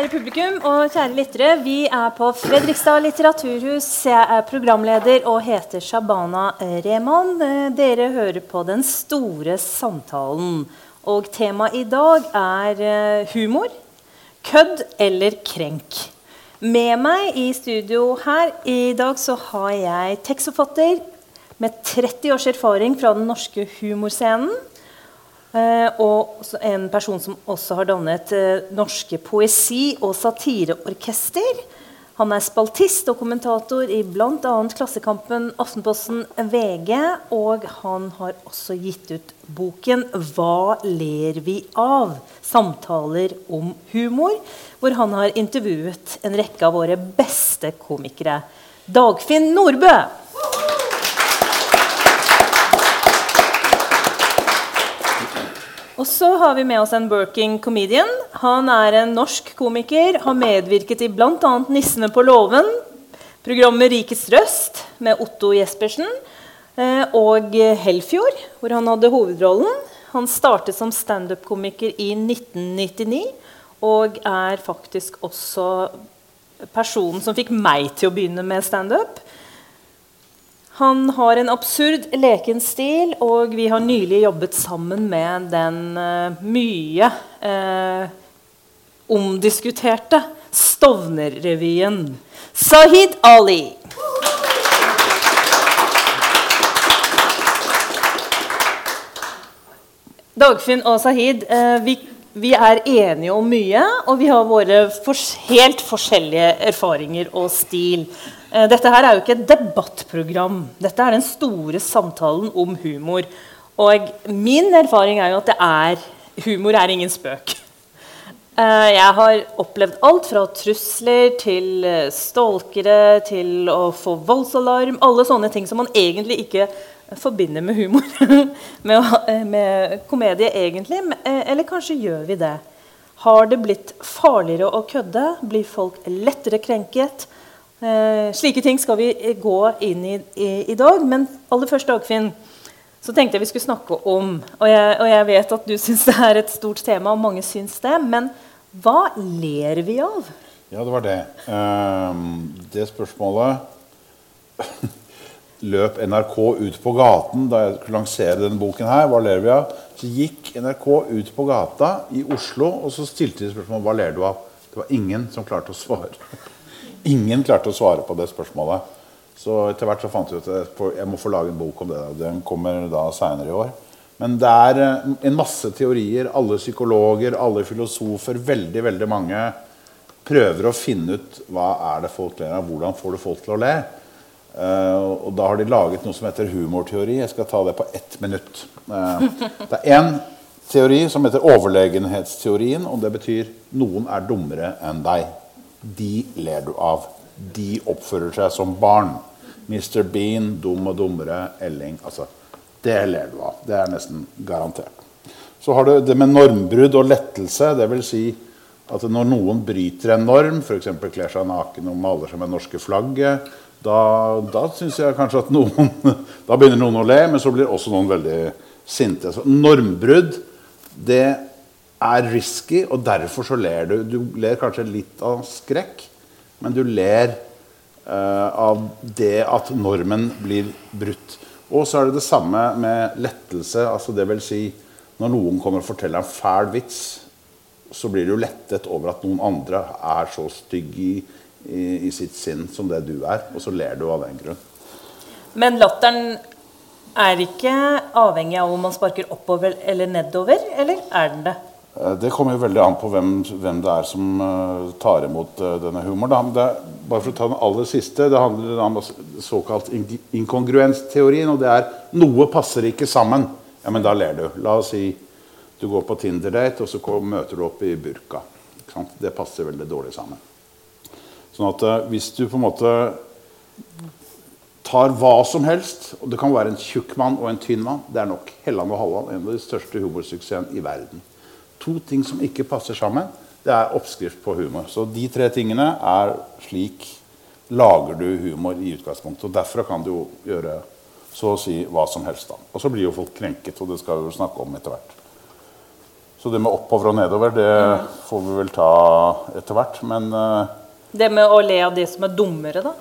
Kjære publikum og kjære lyttere. Vi er på Fredrikstad litteraturhus. Jeg er programleder og heter Shabana Rehman. Dere hører på Den store samtalen. Og temaet i dag er eh, humor. Kødd eller krenk. Med meg i studio her i dag så har jeg tekstforfatter med 30 års erfaring fra den norske humorscenen. Eh, og en person som også har dannet eh, norske poesi- og satireorkester. Han er spaltist og kommentator i bl.a. Klassekampen, Aftenposten, VG. Og han har også gitt ut boken 'Hva ler vi av?' Samtaler om humor. Hvor han har intervjuet en rekke av våre beste komikere. Dagfinn Nordbø. Og så har vi med oss en working comedian. Han er en norsk komiker. Har medvirket i bl.a. 'Nissene på låven', programmet 'Rikets røst' med Otto Jespersen, eh, og 'Helfjord', hvor han hadde hovedrollen. Han startet som standup-komiker i 1999 og er faktisk også personen som fikk meg til å begynne med standup. Han har en absurd leken stil, og vi har nylig jobbet sammen med den uh, mye uh, omdiskuterte Stovner-revyen. Sahid Ali. Dagfinn og Sahid, uh, vi, vi, er enige om mye, og vi har våre for helt forskjellige erfaringer og stil. Eh, dette her er jo ikke et debattprogram. Dette er den store samtalen om humor. Og min erfaring er jo at er, humor er ingen spøk. Eh, jeg har opplevd alt fra trusler til eh, stalkere til å få voldsalarm. Alle sånne ting som man egentlig ikke forbinder med humor. med, med komedie, egentlig. Eller kanskje gjør vi det. Har det blitt farligere å kødde? Blir folk lettere krenket? Eh, slike ting skal vi gå inn i, i i, dag. Men aller først, Dagfinn, så tenkte jeg vi skulle snakke om Og jeg, og jeg vet at du syns det er et stort tema, og mange syns det. Men hva ler vi av? Ja, det var det. Um, det spørsmålet løp NRK ut på gaten da jeg skulle lansere denne boken her. Hva ler vi av? Så gikk NRK ut på gata i Oslo, og så stilte de spørsmål hva ler du av. Det var ingen som klarte å svare. Ingen klarte å svare på det spørsmålet. Så etter hvert så fant vi ut at jeg må få lage en bok om det. Den kommer da seinere i år. Men det er eh, en masse teorier. Alle psykologer, alle filosofer, veldig veldig mange prøver å finne ut hva er det folk ler av. Hvordan får du folk til å le? Uh, og da har de laget noe som heter humorteori. Jeg skal ta det på ett minutt. Uh, det er én teori som heter overlegenhetsteorien, og det betyr noen er dummere enn deg de ler du av. De oppfører seg som barn. Mr. Bean, Dum og dummere, Elling altså, Det ler du av. Det er nesten garantert. Så har du det med normbrudd og lettelse. det vil Si at når noen bryter en norm, f.eks. kler seg naken og maler seg med norske flagget, da, da syns jeg kanskje at noen Da begynner noen å le, men så blir også noen veldig sinte. Så normbrudd, det er risky, og derfor så ler du. Du ler kanskje litt av skrekk, men du ler uh, av det at normen blir brutt. Og så er det det samme med lettelse. altså det vil si, Når noen kommer og forteller en fæl vits, så blir du lettet over at noen andre er så stygg i, i, i sitt sinn som det du er. Og så ler du av den grunn. Men latteren er ikke avhengig av om man sparker oppover eller nedover, eller er den det? Eh, det kommer jo veldig an på hvem, hvem det er som uh, tar imot uh, denne humoren. Bare for å ta den aller siste, det handler om såkalt inkongruensteorien. Og det er noe passer ikke sammen. Ja, men da ler du. La oss si du går på Tinder-date, og så møter du opp i burka. Det passer veldig dårlig sammen. Sånn at hvis du på en måte tar hva som helst, og det kan være en tjukk mann og en tynn mann Det er nok. Helland og Halland, en av de største humorsuksessene i verden to ting som ikke passer sammen, det er oppskrift på humor. Så de tre tingene er slik lager du humor i utgangspunktet. Og derfra kan du jo gjøre så å si hva som helst. da. Og så blir jo folk krenket, og det skal vi jo snakke om etter hvert. Så det med oppover og nedover, det får vi vel ta etter hvert. Men uh, Det med å le av de som er dummere, da?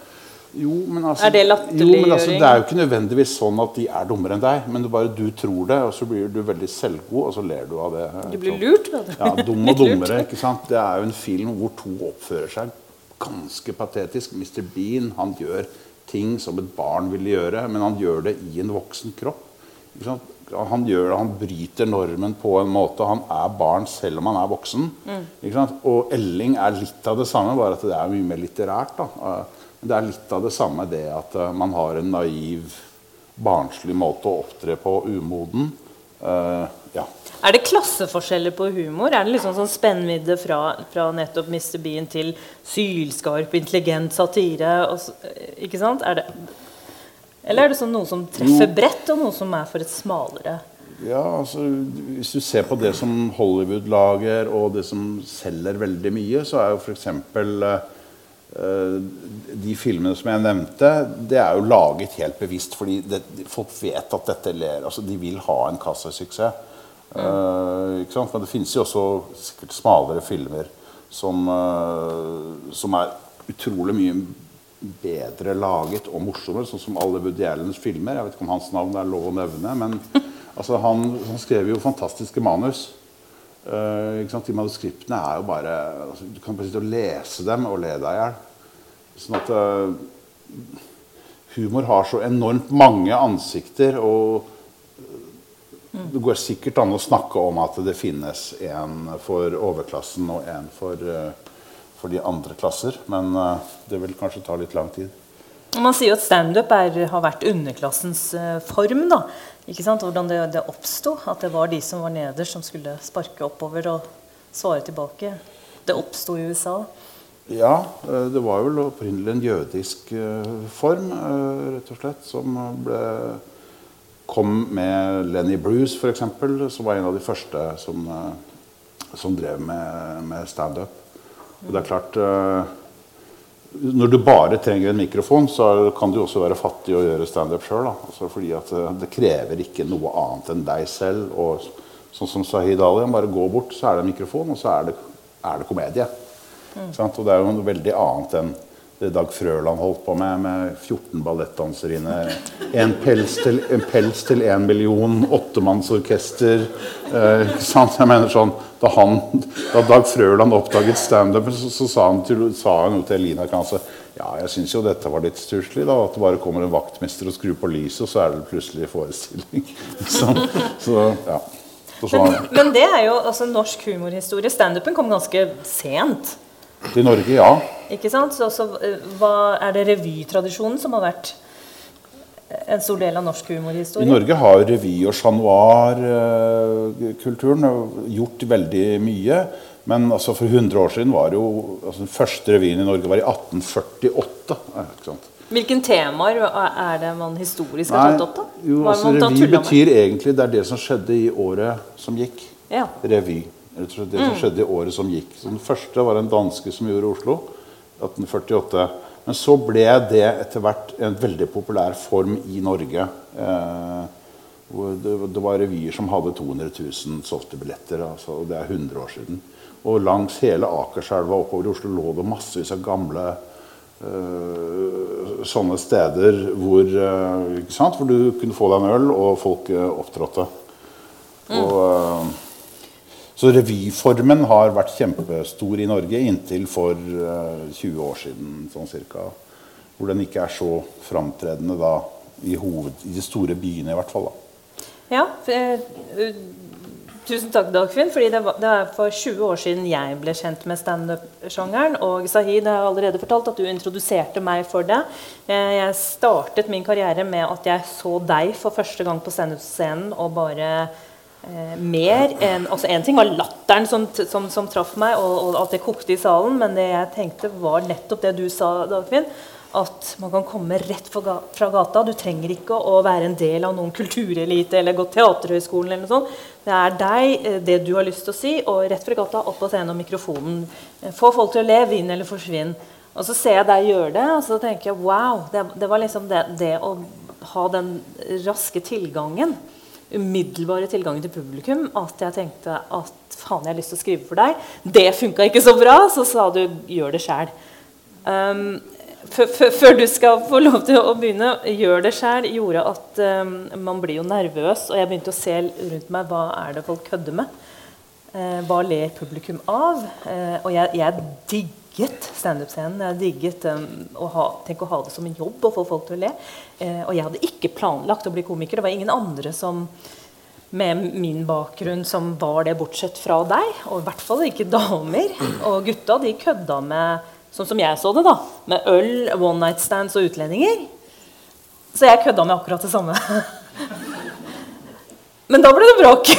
Jo, men altså, Er det jo, men altså, det er jo ikke nødvendigvis sånn at de er dummere enn deg, men bare du tror det, og så blir du veldig selvgod, og så ler du av det. Du blir lurt, vet du. Ja, dum og dummere. ikke sant? Det er jo en film hvor to oppfører seg ganske patetisk. Mr. Bean han gjør ting som et barn ville gjøre, men han gjør det i en voksen kropp. Ikke sant? Han, gjør det, han bryter normen på en måte. Han er barn selv om han er voksen. Sant? Og Elling er litt av det samme, bare at det er mye mer litterært. da. Eh, det er litt av det samme det at eh, man har en naiv, barnslig måte å opptre på, umoden. Uh, ja. Er det klasseforskjeller på humor? Er det liksom sånn spennvidde fra, fra nettopp Mr. Bean til sylskarp, intelligent satire? Og, ikke sant? Er det, eller er det sånn noe som treffer bredt, og noe som er for et smalere Ja, altså Hvis du ser på det som Hollywood lager, og det som selger veldig mye, så er jo f.eks. Uh, de filmene som jeg nevnte, det er jo laget helt bevisst. fordi det, folk vet at dette ler. altså De vil ha en kassasuksess. Eh, ikke sant? Men det finnes jo også sikkert smalere filmer som, uh, som er utrolig mye bedre laget og morsommere, sånn som alle Woody Allens filmer. Jeg vet ikke om hans navn er lov å nevne, men altså, han, han skrev jo fantastiske manus. Sant? De manuskriptene er jo bare altså, Du kan bare sitte og lese dem og le deg i hjel. Sånn at uh, humor har så enormt mange ansikter, og det går sikkert an å snakke om at det finnes en for overklassen og en for, uh, for de andre klasser, men det vil kanskje ta litt lang tid. Man sier jo at standup har vært underklassens eh, form. da, ikke sant? Hvordan det, det oppsto. At det var de som var nederst, som skulle sparke oppover og svare tilbake. Det oppsto i USA. Ja, eh, det var vel opprinnelig en jødisk eh, form, rett og slett, som ble, kom med Lenny Bruce, f.eks., som var en av de første som, som drev med, med standup. Og det er klart Når du bare trenger en mikrofon, så kan du også være fattig og gjøre standup sjøl. Altså fordi eh, det krever ikke noe annet enn deg selv. Og sånn som Sahid Ali, bare gå bort, så er det en mikrofon, og så er det, er det komedie. Sant? Og det er jo noe veldig annet enn det Dag Frøland holdt på med, med 14 ballettdanserinne, En pels til en pels til en million, åttemannsorkester. Eh, sant? Jeg mener sånn, da, han, da Dag Frøland oppdaget standup, så, så sa han, til, sa han til Elina kanskje ja, jeg syns jo dette var litt stusslig. At det bare kommer en vaktmester og skrur på lyset, og så er det plutselig forestilling. så, så, ja. Så, Men, men det er jo altså norsk humorhistorie. Standupen kom ganske sent. Til Norge, ja. ikke sant? Så, så eh, hva, Er det revytradisjonen som har vært en stor del av norsk humorhistorie? I? Norge har revy- og chat noir-kulturen gjort veldig mye. Men altså for 100 år siden var jo altså Den første revyen i Norge var i 1848. eh, Ikke sant? Hvilke temaer er det man historisk har tatt opp? da? jo, altså, revy betyr egentlig det er det som skjedde i året som gikk. Ja. Revy. Rett og slett Det som skjedde i året som gikk. Så den første var en danske som gjorde Oslo. 1848. Men så ble det etter hvert en veldig populær form i Norge. Eh, det, var revyer som hadde 200 000 solgte billetter. Altså, og det er 100 år siden. Og langs hele Akerselva oppover i Oslo lå det massevis av gamle eh, sånne steder hvor, eh, hvor du kunne få deg en øl, og folk eh, opptrådte. Og, eh, så revyformen har vært kjempestor i Norge inntil for eh, 20 år siden, sånn cirka. Hvor den ikke er så framtredende da, i, hoved, i de store byene, i hvert fall. da. Ja, eh, tusen takk, Dagfinn. fordi det, var, det er for 20 år siden jeg ble kjent med standup-sjangeren. Og Sahid har allerede fortalt at du introduserte meg for det. Eh, jeg startet min karriere med at jeg så deg for første gang på standup-scenen og bare eh, mer enn altså En ting var latteren som, som, som traff meg, og, og at det kokte i salen, men det jeg tenkte, var nettopp det du sa, Dagfinn. At man kan komme rett fra ga- fra gata. Du trenger ikke å være en del av noen kulturelite eller gå Teaterhøgskolen. eller noe sånt. Det er deg, eh, det du har lyst til å si, og rett fra gata, opp på scenen og mikrofonen. Eh, Få folk til å le, vinn eller forsvinn. Og så ser jeg deg gjøre det, og så tenker jeg wow. Det, det var liksom det, det å ha den raske tilgangen umiddelbare tilgangen til publikum at jeg tenkte at faen, jeg har lyst til å skrive for deg. Det funka ikke så bra, så sa du gjør det sjæl. Um, før du skal få lov til å begynne, gjør det sjæl gjorde at um, man blir jo nervøs. Og jeg begynte å se rundt meg hva er det folk kødder med. Uh, hva ler publikum av? Uh, og jeg, jeg digget standup-scenen. Jeg digget um, å ha, tenk å ha det som en jobb å få folk til å le. Uh, og jeg hadde ikke planlagt å bli komiker. Det var ingen andre som med min bakgrunn som var det, bortsett fra deg. Og i hvert fall ikke damer. Og gutta de kødda med sånn som jeg så det, da, med øl, one night stands og utlendinger. Så jeg kødda med akkurat det samme. Men da ble det bråk.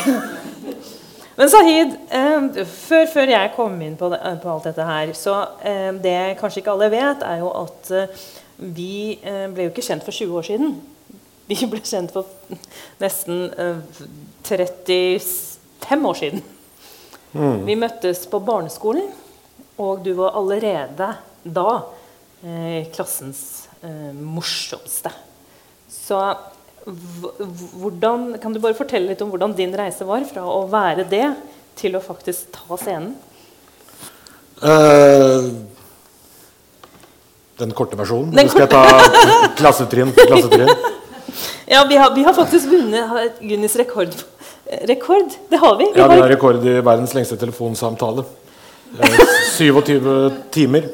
Men Sahid, eh, før, før, jeg kom inn på, det, på alt dette her, så eh, det kanskje ikke alle vet, er jo at eh, vi eh, ble jo ikke kjent for 20 år siden. Vi ble kjent for nesten 35 eh, år siden. Mm. Vi møttes på barneskolen. Og du var allerede da eh, klassens eh, morsomste. Så hvordan, Kan du bare fortelle litt om hvordan din reise var fra å være det til å faktisk ta scenen? Uh, den korte versjonen? Den skal jeg ta klassetrinn for klassetrinn? Ja, vi har, vi har faktisk vunnet Gunnys rekord. Rekord, Det har vi. vi ja, vi har rekord i verdens lengste telefonsamtale. 27 eh, timer.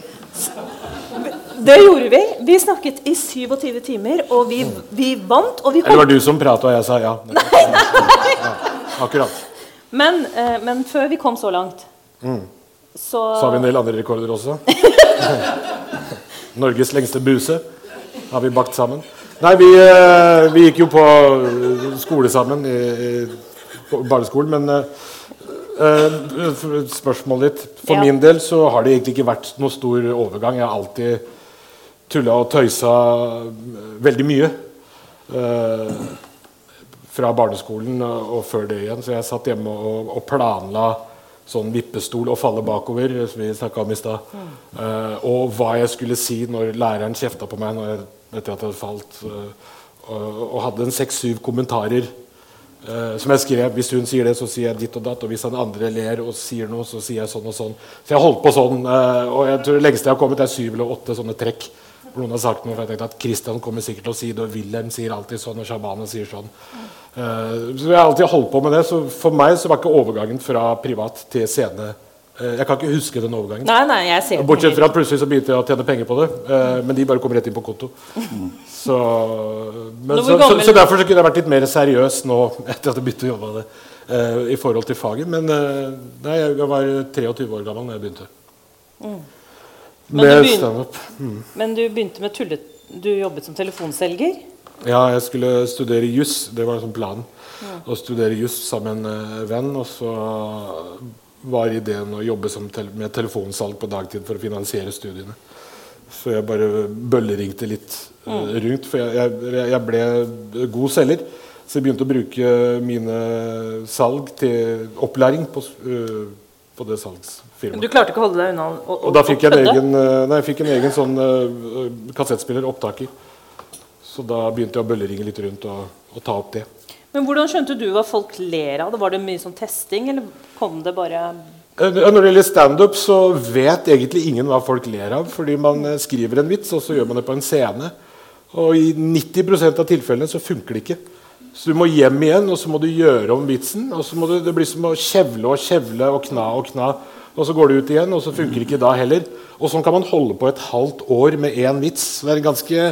Det gjorde vi. Vi snakket i 27 timer, og vi, vi vant. Og vi. Eller var det du som prata, og jeg sa ja? Nei, nei. ja akkurat. Men, eh, men, før vi kom så langt, mm. så Så har vi en del andre rekorder også. Norges lengste buse har vi bakt sammen. Nei, vi, eh, vi gikk jo på skole sammen i, i, barneskolen, men eh, spørsmålet ditt. For ja. min del så har det egentlig ikke vært noe stor overgang. Jeg har alltid tulla og tøysa veldig mye. Uh, fra barneskolen og før det igjen. Så jeg satt hjemme og, og planla sånn vippestol og falle bakover, som vi snakka om i stad. Uh, og hva jeg skulle si når læreren kjefta på meg jeg, etter at jeg hadde falt. og, og hadde en seks-syv kommentarer Uh, som jeg skrev, Hvis hun sier det, så sier jeg ditt og datt. Og hvis han andre ler og sier noe, så sier jeg sånn og sånn. Så jeg holdt på sånn. Uh, og jeg tror det lengste jeg har kommet, er syv eller åtte sånne trekk. Hvor noen har sagt noe, for jeg tenkte at Christian kommer sikkert til å si det, og Wilhelm sier alltid sånn, og Shabana sier sånn. Uh, så jeg har alltid holdt på med det. Så for meg så var ikke overgangen fra privat til scene jeg kan ikke huske den overgangen. Nei, nei, jeg ser Bortsett fra at plutselig så begynte jeg å tjene penger på det. Men de bare kom rett inn på konto. Mm. Så, men, så, så, så, derfor så kunne jeg vært litt mer seriøs nå etter at jeg begynte å jobbe med det. Uh, I forhold til faget. Men uh, nei, jeg var 23 år gammel da jeg begynte. Mm. Med standup. Mm. Men du begynte med tullet Du jobbet som telefonselger? Ja, jeg skulle studere juss. Det var liksom planen. Ja. Å studere juss sammen med en uh, venn. Og så var ideen å jobbe te med telefonsalg på dagtid for å finansiere studiene. Så jeg bare bølleringte litt uh, rundt. For jeg, jeg, jeg, ble god selger. Så jeg begynte å bruke mine salg til opplæring på, uh, på det salgsfirmaet. Du klarte ikke å holde deg unna Og, Og da fikk jeg, en egen, uh, nei, jeg fikk en egen sånn kassettspiller, opptaker. Så da begynte jeg å bølleringe litt rundt og, og ta opp det. Men Hvordan skjønte du hva folk ler av? Var det mye sånn testing, eller kom det bare Eh, når det gjelder standup, så vet egentlig ingen hva folk ler av. Fordi man eh, skriver en vits, og så gjør man det på en scene. Og i 90% av tilfellene så funker det ikke. Så du må hjem igjen, og så må du gjøre om vitsen. og så må du, Det blir som å kjevle og kjevle og kna og kna. Og så går det ut igjen, og så funker det ikke da heller. Og sånn kan man holde på et halvt år med én vits. Det er en ganske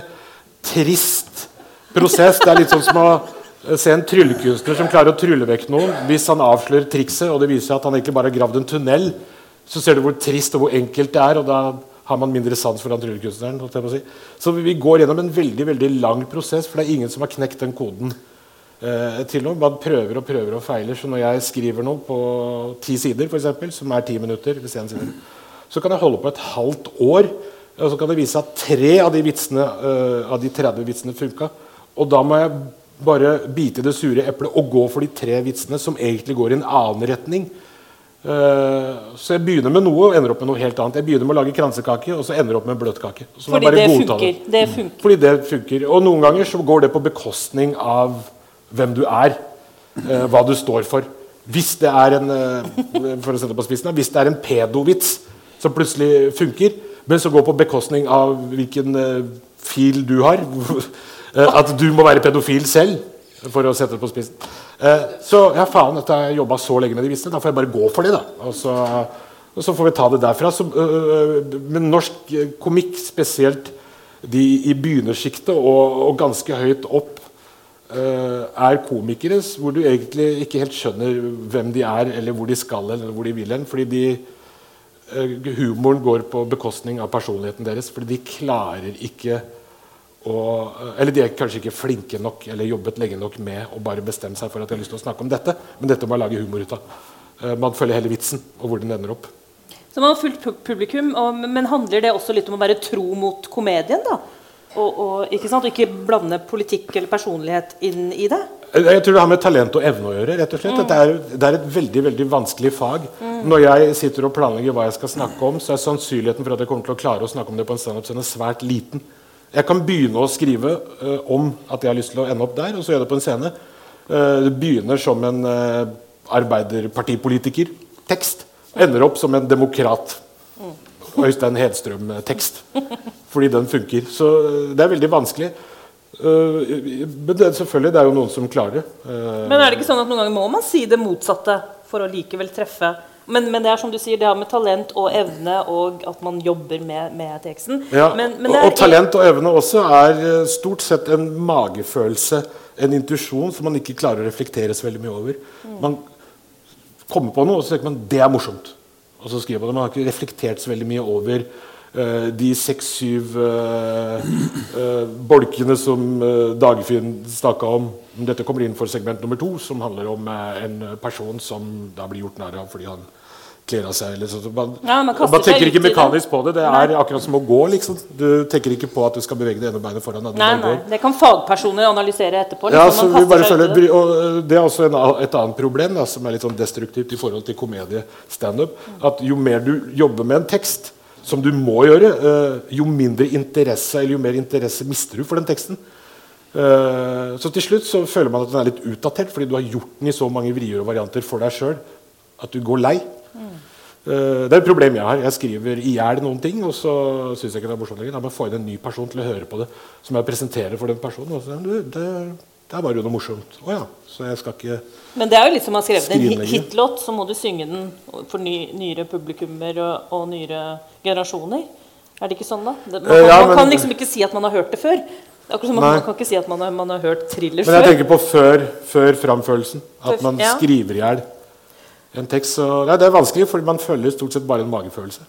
trist prosess. Det er litt sånn som å se en tryllekunstner som klarer å trylle vekk noen. Hvis han avslører trikset, og det viser seg at han egentlig bare har gravd en tunnel, så ser du hvor trist og hvor enkelt det er, og da har man mindre sans for den tryllekunstneren. Si. Så vi går gjennom en veldig veldig lang prosess, for det er ingen som har knekt den koden eh, til noe. Man prøver og prøver og feiler. Så når jeg skriver noe på ti sider, for eksempel, som er ti minutter, så kan jeg holde på et halvt år. Og så kan det vise at tre av de, vitsene, uh, av de 30 vitsene funka. Og da må jeg bare bite det sure eplet og gå for de tre vitsene som egentlig går i en annen retning. Uh, så jeg begynner med noe og ender opp med noe helt annet. Jeg begynner med å lage kransekake, og så ender jeg opp med bløtkake. Fordi det funker. det funker. Fordi det funker. Og noen ganger så går det på bekostning av hvem du er. eh, hva du står for. Hvis det er en eh, for å sette på spissen, hvis det er en pedovits som plutselig funker, men som går på bekostning av hvilken eh, fil du har eh, At du må være pedofil selv, for å sette det på spissen. Eh, så ja, faen, dette har jeg jobba så lenge med de vitsene. Da får jeg bare gå for det, da. Og så, og så får vi ta det derfra. Så, øh, men norsk eh, komikk, spesielt de i begynnersjiktet og, og ganske høyt opp, er komikere hvor du egentlig ikke helt skjønner hvem de er, eller hvor de skal eller hvor de vil hen. Fordi de, øh, humoren går på bekostning av personligheten deres. Fordi de klarer ikke å Eller de er kanskje ikke flinke nok eller jobbet lenge nok med å bare bestemme seg for at de har lyst til å snakke om dette, men dette må jeg lage humor ut av. Eh, Man følger hele vitsen og hvor den ender opp. Så man har fulgt publikum, men handler det også litt om å være tro mot komedien? da? Og, og, ikke sant? ikke blande politikk eller personlighet inn i det? Jeg tror det har med talent og evne å gjøre. rett og slett. Dette er, det er et veldig veldig vanskelig fag. Når jeg sitter og planlegger hva jeg skal snakke om, så er sannsynligheten for at jeg kommer til å klare å snakke om det på en standup-scene svært liten. Jeg kan begynne å skrive uh, om at jeg har lyst til å ende opp der, og så gjør jeg det på en scene. Uh, det begynner som en uh, arbeiderpartipolitiker-tekst. Ender opp som en demokrat. Øystein Hedstrøm-tekst. Fordi den funker. Så eh, det er veldig vanskelig. Eh, men det, selvfølgelig, det er jo noen som klarer det. Eh, Men er det ikke sånn at noen ganger må man si det motsatte for å likevel treffe? Men, men det er som du sier, det har med talent og evne og at man jobber med, med teksten. Ja, men, men er- og talent og evne også er stort sett en magefølelse, en intuisjon, som man ikke klarer å reflektere så veldig mye over. Mm. Man kommer på noe, og så tenker man det er morsomt. Og så skriver man. Man har ikke reflektert så veldig mye over uh, de seks-syv uh, bolkene som uh, Dagfinn snakka om. Dette kommer inn for segment nummer to, som handler om eh, en person som da blir gjort narr av fordi han kler av seg. Så man, Ja, man man tenker ikke mekanisk på det. Det er akkurat som å gå. liksom. Du tenker ikke på at du skal bevege det ene beinet foran. Nei, nei, det kan fagpersoner analysere etterpå. Ja, liksom, så vi bare det. og øh, Det er også en, et annet problem da, som er litt sånn destruktivt i forhold til komedie-standup. At jo mer du jobber med en tekst, som du må gjøre, øh, jo mindre interesse eller jo mer interesse mister du for den teksten. Eh, så til slutt så føler man at den er litt utdatert fordi du har gjort den i så mange vrier og varianter for deg sjøl at du går lei. Eh, det er et problem jeg har. Jeg skriver i hjel noen ting, og så syns jeg ikke det er morsomt lenger. Da må jeg få inn en ny person til å høre på det, som jeg presenterer for den personen. Og så, du, det, der var jo noe morsomt. Å ja. Så jeg skal ikke Men det er jo litt som å ha skrevet en hitlåt, så må du synge den for ny, nyere publikummer og, og nyere generasjoner. Er det ikke sånn, da? Det, man, Eh, kan, ja, man men- kan liksom ikke si at man har hørt det før. Akkurat som man, man kan ikke si at man har, man har hørt thriller Men jeg tenker på før, før framførelsen. At man ja. skriver i hjel en tekst. Så, nei, det er vanskelig, for man følger stort sett bare en magefølelse.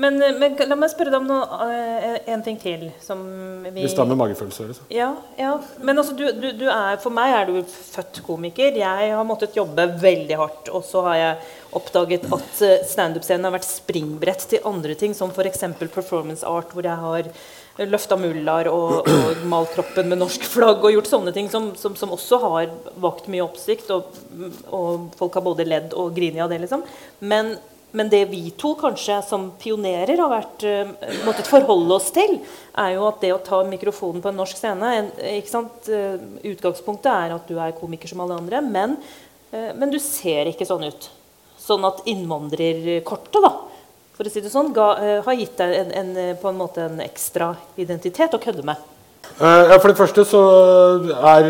Men, men la meg spørre deg om noe, eh, en ting til. Som vi Hvis det har med magefølelse å gjøre. så. Ja, ja. Men altså, du, du, du er, for meg er du født komiker. Jeg har måttet jobbe veldig hardt. Og så har jeg oppdaget at eh, standup-scenen har vært springbrett til andre ting, som f.eks. performance art, hvor jeg har løfta mullaer og, og malt kroppen med norsk flagg og gjort sånne ting som, som, som også har vakt mye oppsikt. Og, og folk har både ledd og grinet av det, liksom. Men men det vi to kanskje som pionerer har vært, eh, måttet forholde oss til, er jo at det å ta mikrofonen på en norsk scene en, ikke sant? eh, Utgangspunktet er at du er komiker som alle andre, men, eh, men du ser ikke sånn ut. Sånn at innvandrerkortet, da, for å si det sånn, ga, eh, har gitt deg en, en, eh, på en måte en ekstra identitet å kødde med. Eh, ja, for det første så er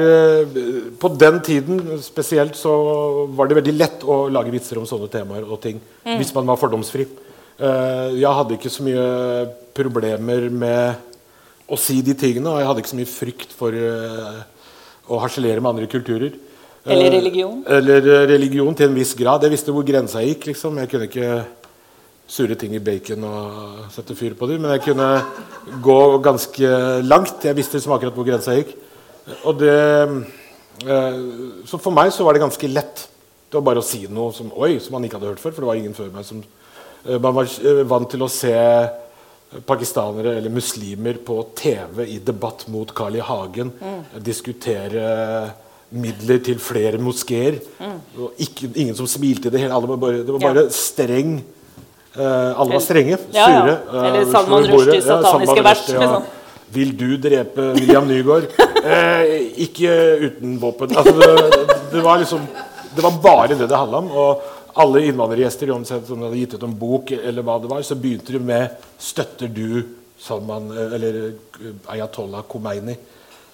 På den tiden spesielt så var det veldig lett å lage vitser om sånne temaer og ting hvis man var fordomsfri. Jeg hadde ikke så mye problemer med å si de tingene, og jeg hadde ikke så mye frykt for å harselere med andre kulturer. Eller religion. Eller religion til en viss grad. Jeg visste hvor grensa gikk. liksom. Jeg kunne ikke surre ting i bacon og sette fyr på dem. Men jeg kunne gå ganske langt. Jeg visste liksom akkurat hvor grensa gikk. Og det, eh, så for meg så var det ganske lett. Det var bare å si noe som, oi, som man ikke hadde hørt før. For det var ingen før meg som eh, Man var eh, vant til å se pakistanere eller muslimer på TV i debatt mot Carl I. Hagen. Diskutere midler til flere moskeer. Mm. ingen som smilte i det hele. Alle var bare, det var bare streng eh, Alle var strenge. Sure. eh, Eller Salman Rushdie, sataniske vers, liksom. Vil du drepe William Nygaard? Eh, ikke uten våpen. Altså, det, det var liksom Det var bare det det handla om. Og alle innvandrergjester, uansett om de hadde gitt ut en bok, eller hva det var, så begynte de med 'Støtter du Salman eller eh, Ayatollah Khomeini?'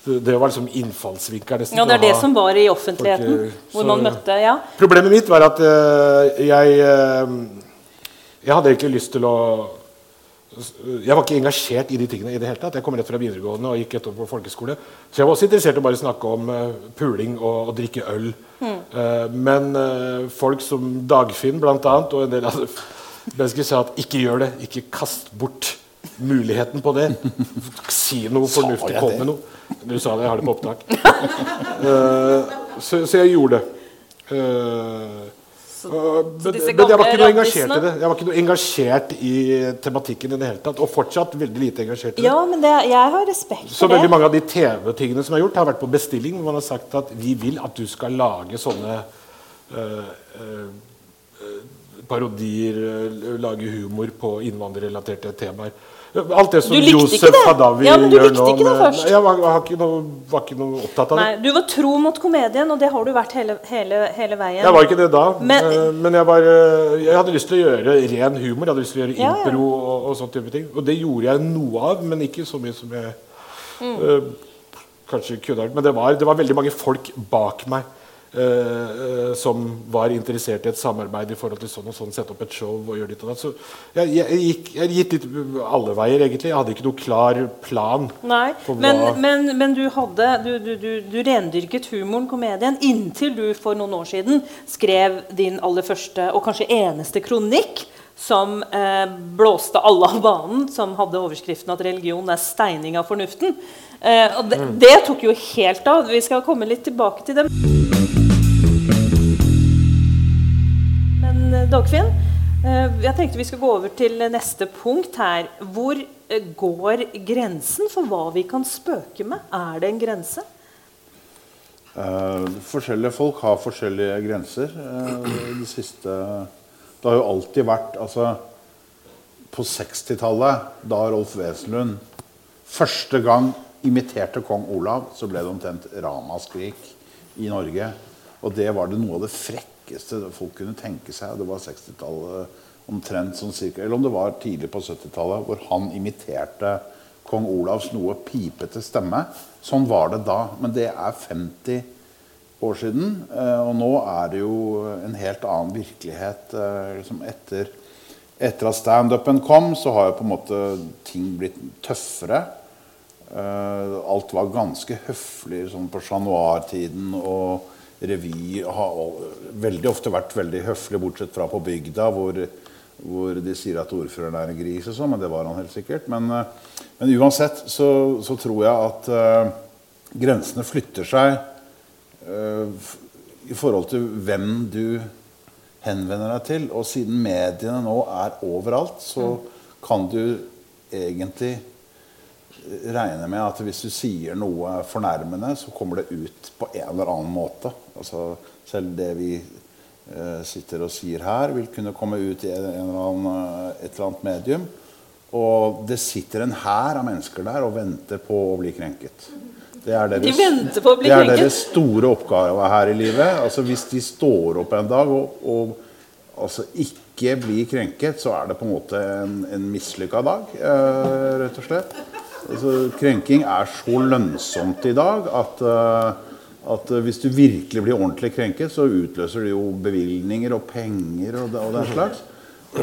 Det, var liksom innfallsvinkelen. Ja, det er det som var i offentligheten, folk, eh, hvor så- man møtte Ja. Problemet mitt var at uh, jeg eh, Jeg hadde egentlig lyst til å Jeg var ikke engasjert i de tingene i det hele tatt. Jeg kom rett fra videregående og gikk et år på folkeskole. Så jeg var også interessert i å bare snakke om uh, puling og, og drikke øl. Eh, men uh, folk som Dagfinn blant annet, og en del av mennesker sa at ikke gjør det. Ikke kast bort muligheten på det. Si noe fornuftig. Kom med noe. Du sa det, jeg har det på opptak. Eh, så, så jeg gjorde det. Så men, men jeg var ikke noe engasjert i det. Jeg var ikke noe engasjert i tematikken i det hele tatt. Og fortsatt veldig lite engasjert i det. ja, men det, jeg har respekt for Så for veldig mange av de TV-tingene som er gjort, har vært på bestilling. hvor Man har sagt at vi vil at du skal lage sånne øh, eh, parodier, lage humor på innvandrerrelaterte temaer. Alt det som Josef det? Hadavi Ja, men du gjør likte nå. ikke det først. Jeg var, var, ikke noe, var ikke noe opptatt av det. Nei, du var tro mot komedien, og det har du vært hele, hele, hele veien. Jeg var ikke det da, Men- men, men jeg, var, eh, jeg hadde lyst til å gjøre ren humor. Jeg hadde lyst til å gjøre Ja, ja. impro og, og sånne type ting. Og det gjorde jeg noe av, men ikke så mye som jeg eh, kanskje kunne. Men det var, det var veldig mange folk bak meg eh, som var interessert i et samarbeid i forhold til sånn og sånn, sette opp et show og gjøre ditt og datt. Så jeg, jeg, gikk jeg gikk litt alle veier, egentlig. Jeg hadde ikke noe klar plan. Nei, men, men, men du hadde du, du, du, du rendyrket humoren, komedien, inntil du for noen år siden skrev din aller første og kanskje eneste kronikk som eh, blåste alle av banen, som hadde overskriften at religion er steining av fornuften. Eh, og det, det tok jo helt av. Vi skal komme litt tilbake til det. Dagfinn, eh, jeg tenkte vi skal gå over til neste punkt her. Hvor eh, går grensen for hva vi kan spøke med? Er det en grense? Eh, forskjellige folk har forskjellige grenser. Eh, det siste Det har jo alltid vært altså, På 60-tallet, da Rolf Wesenlund første gang imiterte kong Olav, så ble det omtrent ramaskrik i Norge. Og det var det noe av det frekkeste folk kunne tenke seg. Det var 60-tallet omtrent sånn cirka, Eller om det var tidlig på 70-tallet, hvor han imiterte kong Olavs noe pipete stemme. Sånn var det da. Men det er 50 år siden. eh, Og nå er det jo en helt annen virkelighet. eh, Liksom etter, etter at standupen kom, så har jo på en måte ting blitt tøffere. Eh, alt var ganske høflig sånn på Chat Noir-tiden. Og revy har veldig ofte vært veldig høflig, bortsett fra på bygda, hvor, hvor de sier at ordføreren er en gris og sånn, men det var han helt sikkert. Men, eh, men uansett så, så tror jeg at uh, grensene flytter seg uh, i forhold til hvem du henvender deg til. Og siden mediene nå er overalt, så kan du egentlig regne med at hvis du sier noe fornærmende, så kommer det ut på en eller annen måte. Altså, selv det vi eh, sitter og sier her, vil kunne komme ut i en, en eller annen, eh, et eller annet medium. Og det sitter en hær av mennesker der og venter på å bli krenket. Det er deres, De venter på å bli det er deres store oppgave her i livet. Altså Hvis de står opp en dag og, og altså ikke blir krenket, så er det på en måte en, en mislykka dag, eh, rett og slett. Altså, krenking er så lønnsomt i dag at, eh, at eh, hvis du virkelig blir ordentlig krenket, så utløser det jo bevilgninger og penger og, og den slags.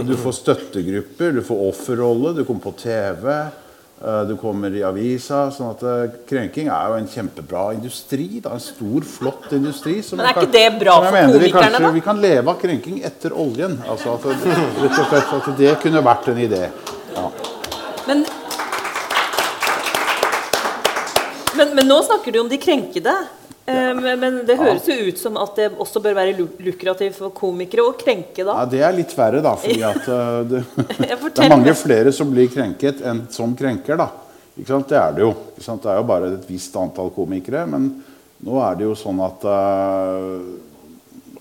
Du får støttegrupper, du får offerrolle, du kommer på TV, eh, du kommer i avisa. sånn at Krenking er jo en kjempebra industri. Da, en stor, flott industri. som Men er ikke det bra for mener vi kanskje, da? Vi kan leve av krenking etter oljen. Altså at, rett og slett at det kunne vært en idé. Ja. Men, men, men nå snakker du om de krenkede. Eh, Men, det høres jo ut som at det også bør være lukrativt for komikere å krenke, da. Ja, Det er litt verre, da. fordi at eh, det, det er mange flere som blir krenket enn som krenker. da. Ikke sant? Det er det jo. Det er jo bare et visst antall komikere. Men nå er det jo sånn at uh,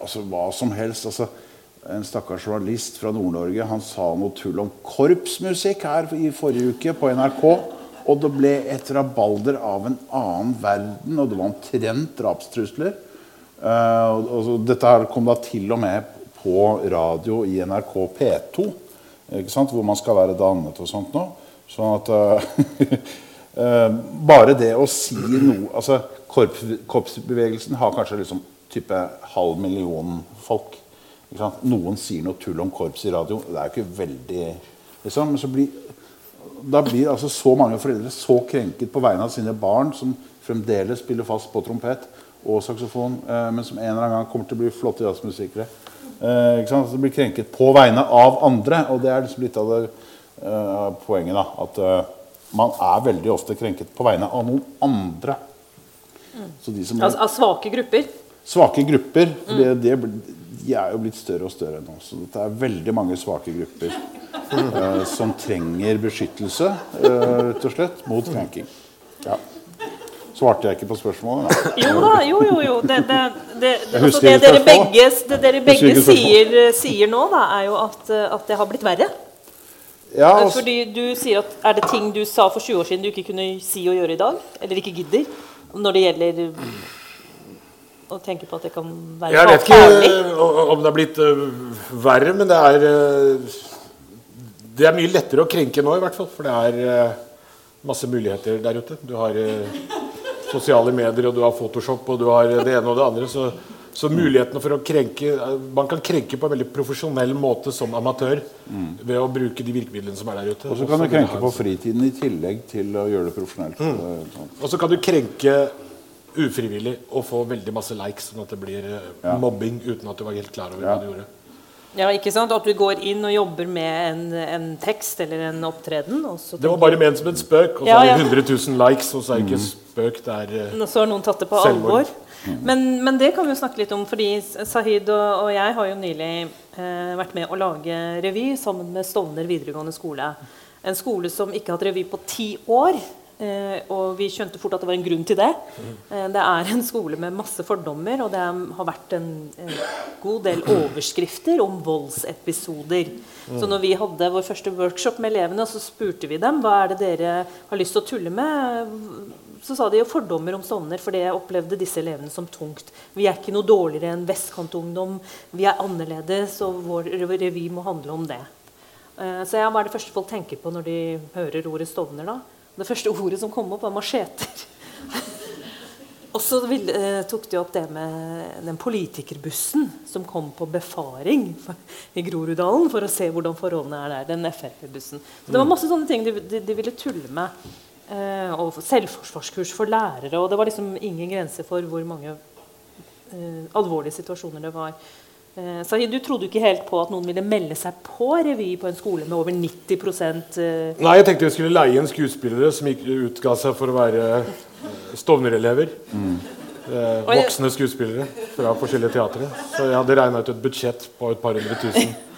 altså hva som helst altså, En stakkars journalist fra Nord-Norge han sa noe tull om korpsmusikk her i forrige uke på NRK. Og det ble et rabalder av en annen verden, og det var omtrent drapstrusler. Uh, og, dette her kom da til og med på radio i NRK P2, ikke sant? hvor man skal være dannet og sånt nå. Sånn at uh, uh, Bare det å si noe altså korp, Korpsbevegelsen har kanskje liksom type halv million folk. Noen sier noe tull om korps i radio. Det er jo ikke veldig liksom, så blir, Da blir altså så mange foreldre så krenket på vegne av sine barn, som fremdeles spiller fast på trompet og saksofon, eh, men som en eller annen gang kommer til å bli flotte jazzmusikere. Eh, ikke sant? Så blir krenket på vegne av andre, og det er liksom litt av det eh, poenget. da, At eh, man er veldig ofte krenket på vegne av noen andre. Så de som Altså, av svake grupper. Svake grupper for det, det, de er jo blitt større og større nå. Så det er veldig mange svake grupper eh, som trenger beskyttelse, eh, rett og slett, mot krenking. Ja. Svarte jeg ikke på spørsmålet? Nei. Jo da, jo, jo. jo. Det, det, det, det, altså det dere begge, det dere begge sier, sier nå, da, er jo at, eh, at det har blitt verre. Ja, altså, Fordi du sier at Er det ting du sa for 20 år siden du ikke kunne si og gjøre i dag? Eller ikke gidder? Når det gjelder mm, å tenke på at det kan være Jeg vet ikke om det er blitt øh, verre, men det er øh, Det er mye lettere å krenke nå, i hvert fall. For det er masse muligheter der ute. Du har sosiale medier, og du har Photoshop, og du har det ene og det andre. Så, så mulighetene for å krenke Man kan krenke på en veldig profesjonell måte som amatør ved å bruke de virkemidlene som er der ute. og så kan du krenke på fritiden i tillegg til å gjøre det profesjonelt. Eh, sånn. Og så kan du krenke ufrivillig og få veldig masse likes, sånn at det blir øh, Ja. mobbing uten at du var helt klar over Ja. hva du gjorde. Ja, ikke sant? At du går inn og jobber med en, en tekst eller en opptreden. Og så, Det var bare ment som en spøk, og så Ja, er det 100 000 likes, og så er det ikke spøk, det er eh, så har noen tatt det på Selvmord. alvor. Men, men det kan vi jo snakke litt om, fordi Sahid og, og jeg har jo nylig eh, vært med å lage revy sammen med Stovner videregående skole. En skole som ikke har hatt revy på ti år. Eh, og vi skjønte fort at det var en grunn til det. Eh, det er en skole med masse fordommer, og det har vært en, en god del overskrifter om voldsepisoder. Så når vi hadde vår første workshop med elevene, så spurte vi dem hva er det dere har lyst til å tulle med. Så sa de jo fordommer om Stovner, for det opplevde disse elevene som tungt. Vi er ikke noe dårligere enn vestkantungdom. Vi er annerledes, og vår revy må handle om det. Eh, Så ja, Hva er det første folk tenker på når de hører ordet Stovner? da? Det første ordet som kom opp, var macheter. Og så vil, eh, tok de opp det med den politikerbussen som kom på befaring i Groruddalen for å se hvordan forholdene er der. Den Frp-bussen. Så Det var masse sånne ting de, de, de ville tulle med. Eh, og selvforsvarskurs for lærere. Og det var liksom ingen grense for hvor mange eh, alvorlige situasjoner det var. Eh, Sahid, du trodde ikke helt på at noen ville melde seg på revy på en skole med over 90 eh, Nei, jeg tenkte vi skulle leie inn skuespillere som gikk, utga seg for å være eh, Stovner-elever. Eh, voksne skuespillere fra forskjellige teatre. Så jeg hadde regna ut et budsjett på et par hundre tusen.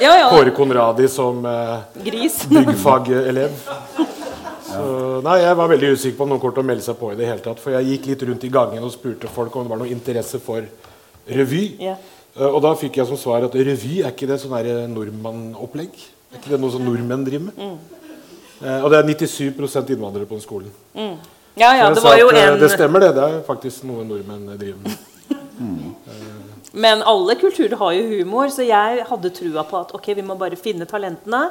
Ja, ja. Kåre Konradi som eh, byggfagelev. Så, nei, Jeg var veldig usikker på om noen kom til å melde seg på i det hele tatt. For jeg gikk litt rundt i gangen og spurte folk om det var noe interesse for revy. Ja. Eh, Og da fikk jeg som svar at revy er ikke det sånn her nordmannopplegg? Er ikke det noe som nordmenn driver med? Mm. Og det er 97% innvandrere på den skolen. Ja, ja, det var jo eh, en Det stemmer, det. Det er faktisk noe nordmenn driver med. Men alle kulturer har jo humor, så jeg hadde trua på at ok, vi må bare finne talentene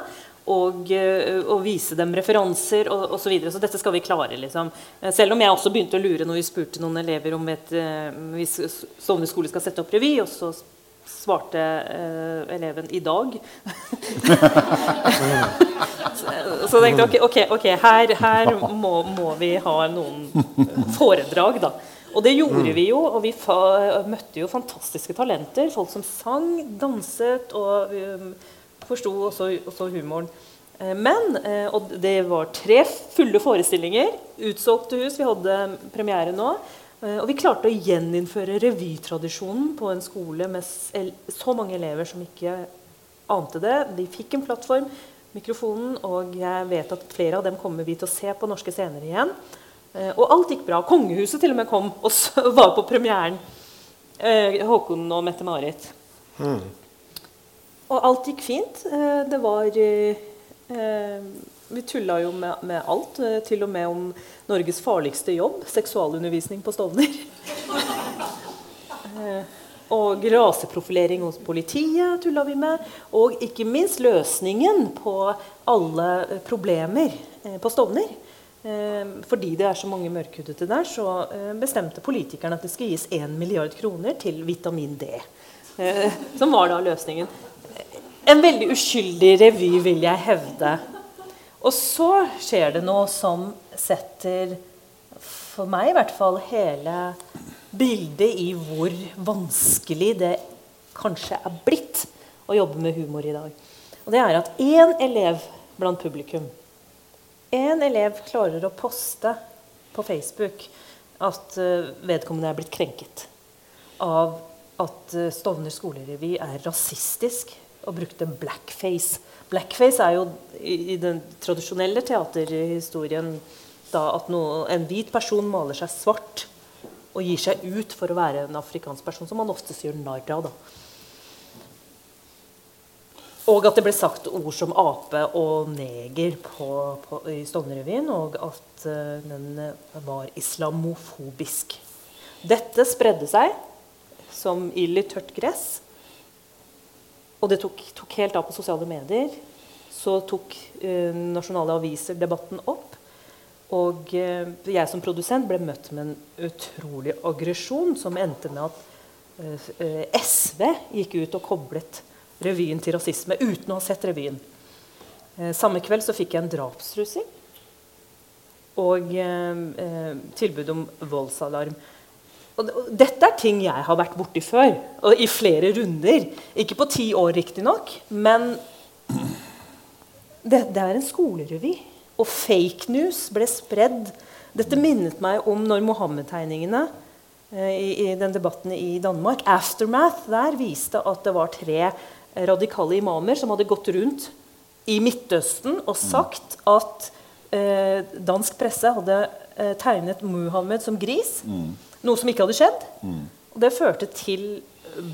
og, eh, og vise dem referanser osv. Så, videre. så dette skal vi klare. liksom. Eh, Selv om jeg også begynte å lure når vi spurte noen elever om et, eh, hvis Stovner skole skal sette opp revy, og så svarte eh, eleven 'i dag'. så, jeg tenkte ok, ok, okay her, her må, må vi ha noen foredrag, da. Og det gjorde vi jo, og vi møtte jo fantastiske talenter. Folk som sang, danset og um, forsto også, også humoren. Eh, Men, eh, og det var tre fulle forestillinger, utsolgte hus. Vi hadde premiere nå. Eh, Og vi klarte å gjeninnføre revytradisjonen på en skole med så mange elever som ikke ante det. De fikk en plattform, mikrofonen, og jeg vet at flere av dem kommer vi til å se på norske scener igjen. Eh, Og alt gikk bra. Kongehuset til og med kom og var på premieren. Eh, Håkon og Mette-Marit. Og alt gikk fint. Det var vi tulla jo med, med alt. eh, Til og med om Norges farligste jobb, seksualundervisning på Stovner. Eh, og raseprofilering hos politiet tulla vi med. Og ikke minst løsningen på alle eh, problemer på Stovner. Fordi det er så mange mørkhudete der, så bestemte politikerne at det skal gis 1 milliard kroner til vitamin D. Som var da løsningen. En veldig uskyldig revy, vil jeg hevde. Og så skjer det noe som setter, for meg i hvert fall, hele bildet i hvor vanskelig det kanskje er blitt å jobbe med humor i dag. Og det er at én elev blant publikum Én elev klarer å poste på Facebook at eh, vedkommende er blitt krenket av at eh, Stovner skolerevy er rasistisk og brukte blackface. Blackface er jo i, den tradisjonelle teaterhistorien da at noe, en hvit person maler seg svart og gir seg ut for å være en afrikansk person, som man oftest gjør narr av. Og at det ble sagt ord som ape og neger på, på, i Stovnerrevyen, og at uh, den var islamofobisk. Dette spredde seg som ild i tørt gress. Og det tok, tok helt av på sosiale medier. Så tok eh, nasjonale aviser debatten opp. Og eh, jeg som produsent ble møtt med en utrolig aggresjon som endte med at eh, eh, SV gikk ut og koblet revyen til rasisme uten å ha sett revyen. Eh, samme kveld så fikk jeg en drapstrussel og eh, tilbud om voldsalarm. Og, dette er ting jeg har vært borti før, og i flere runder. Ikke på ti år, riktignok, men det, det er en skolerevy. Og fake news ble spredd. Dette minnet meg om når Mohammed-tegningene eh, i, i den debatten i Danmark Aftermath der viste at det var tre radikale imamer som hadde gått rundt i Midtøsten og sagt at eh, dansk presse hadde eh, tegnet Muhammed som gris. Noe som ikke hadde skjedd. Og det førte til eh,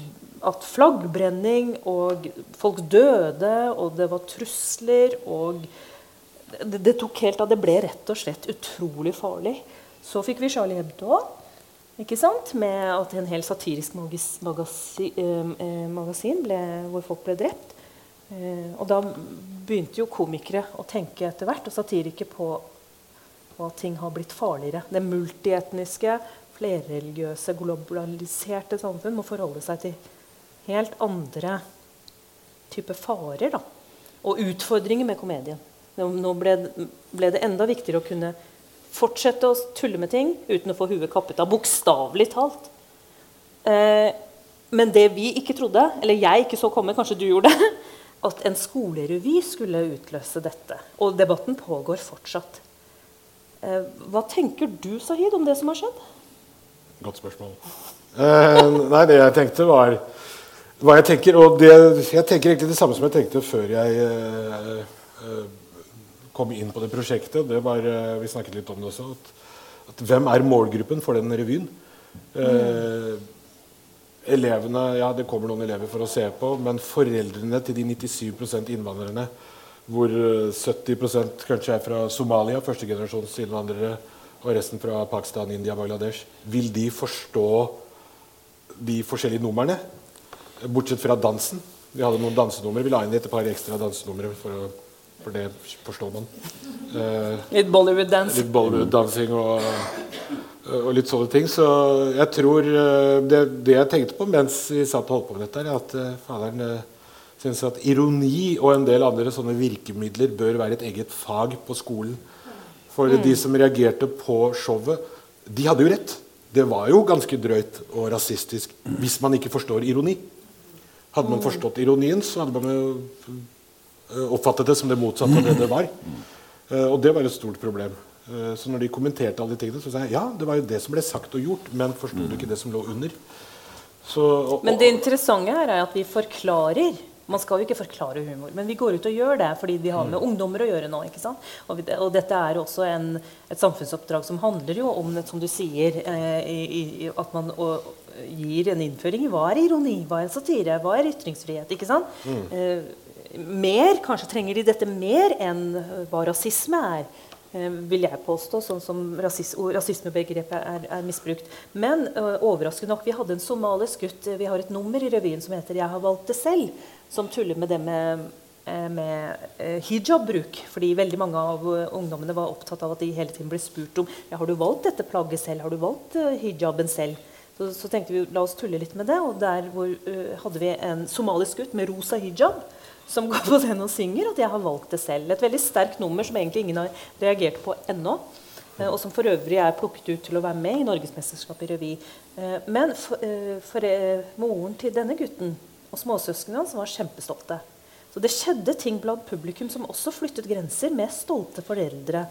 at flaggbrenning og folk døde, og det var trusler og det, det tok helt av. Det ble rett og slett utrolig farlig. Så fikk vi Charlie Hebdo. Ikke sant? Med at en hel satirisk magis, magasi, eh, eh, magasin ble, hvor folk ble drept. Eh, og da begynte jo komikere å tenke etter hvert, og satirikere på, på at ting har blitt farligere. Det multietniske, flerreligiøse, globaliserte samfunn må forholde seg til helt andre typer farer da. og utfordringer med komedien. Nå ble, ble det enda viktigere å kunne fortsette å tulle med ting uten å få huet kappet av, bokstavelig talt. Eh, men det vi ikke trodde, eller jeg ikke så komme, kanskje du gjorde det, at en skolerevy skulle utløse dette. Og debatten pågår fortsatt. Eh, hva tenker du, Sahid, om det som har skjedd? Godt spørsmål. Eh, nei, det jeg tenkte, var hva jeg tenker. Og det, jeg tenker egentlig det samme som jeg tenkte før jeg eh, kom inn på det prosjektet. Det var, vi snakket litt om det også. At, at hvem er målgruppen for den revyen? Elevene, ja, Det kommer noen elever for å se på, men foreldrene til de 97 innvandrerne, hvor eh, 70 kanskje er fra Somalia, førstegenerasjons innvandrere, og resten fra Pakistan, India, Bangladesh, vil de forstå de forskjellige numrene? Bortsett fra dansen. Vi hadde noen dansenumre. Vi la inn et par ekstra dansenumre, for, for det forstår man. Eh, Litt Bollywood-dance. litt Bollywood-dansing og, og litt sånne ting. Så jeg tror eh, det, det jeg tenkte på mens vi satt og holdt på med dette, er at eh, faderen eh, syns at ironi og en del andre sånne virkemidler bør være et eget fag på skolen. For de som reagerte på showet, de hadde jo rett. Det var jo ganske drøyt og rasistisk hvis man ikke forstår ironi. Hadde man forstått ironien, så hadde man jo eh, oppfattet det som det motsatte av det det var. Eh, og det var et stort problem. Eh, så når de kommenterte alle de tingene, så sa jeg ja, det var jo det som ble sagt og gjort, men forsto du ikke det som lå under? Så, og, Men det interessante her er at vi forklarer. Man skal jo ikke forklare humor, men vi går ut og gjør det fordi vi har med ungdommer å gjøre nå. ikke sant? Og, vi, og dette er også en, et samfunnsoppdrag som handler jo om, som du sier, eh, i, i, at man og, gir en innføring i hva er ironi, hva er satire, hva er ytringsfrihet. ikke sant? Eh, mer, kanskje trenger de dette mer enn hva rasisme er. Eh, vil jeg påstå, sånn som rasis rasismebegrepet er, er, misbrukt. Men uh, overraskende nok, vi hadde en somalisk gutt Vi har et nummer i revyen som heter 'Jeg har valgt det selv', som tuller med det med, med hijab-bruk. Fordi veldig mange av ungdommene var opptatt av at de hele tiden ble spurt om ja, 'Har du valgt dette plagget selv? Har du valgt uh, hijaben selv?' Så, så, tenkte vi la oss tulle litt med det, og der hvor, hadde vi en somalisk gutt med rosa hijab som går på scenen og synger, at jeg har valgt det selv. Et veldig sterkt nummer som egentlig ingen har reagert på ennå. Eh, og som for øvrig er plukket ut til å være med i Norgesmesterskapet i revy. Eh, men for, eh, for moren til denne gutten og småsøsknene hans var kjempestolte. Så det skjedde ting blant publikum som også flyttet grenser, med stolte foreldre.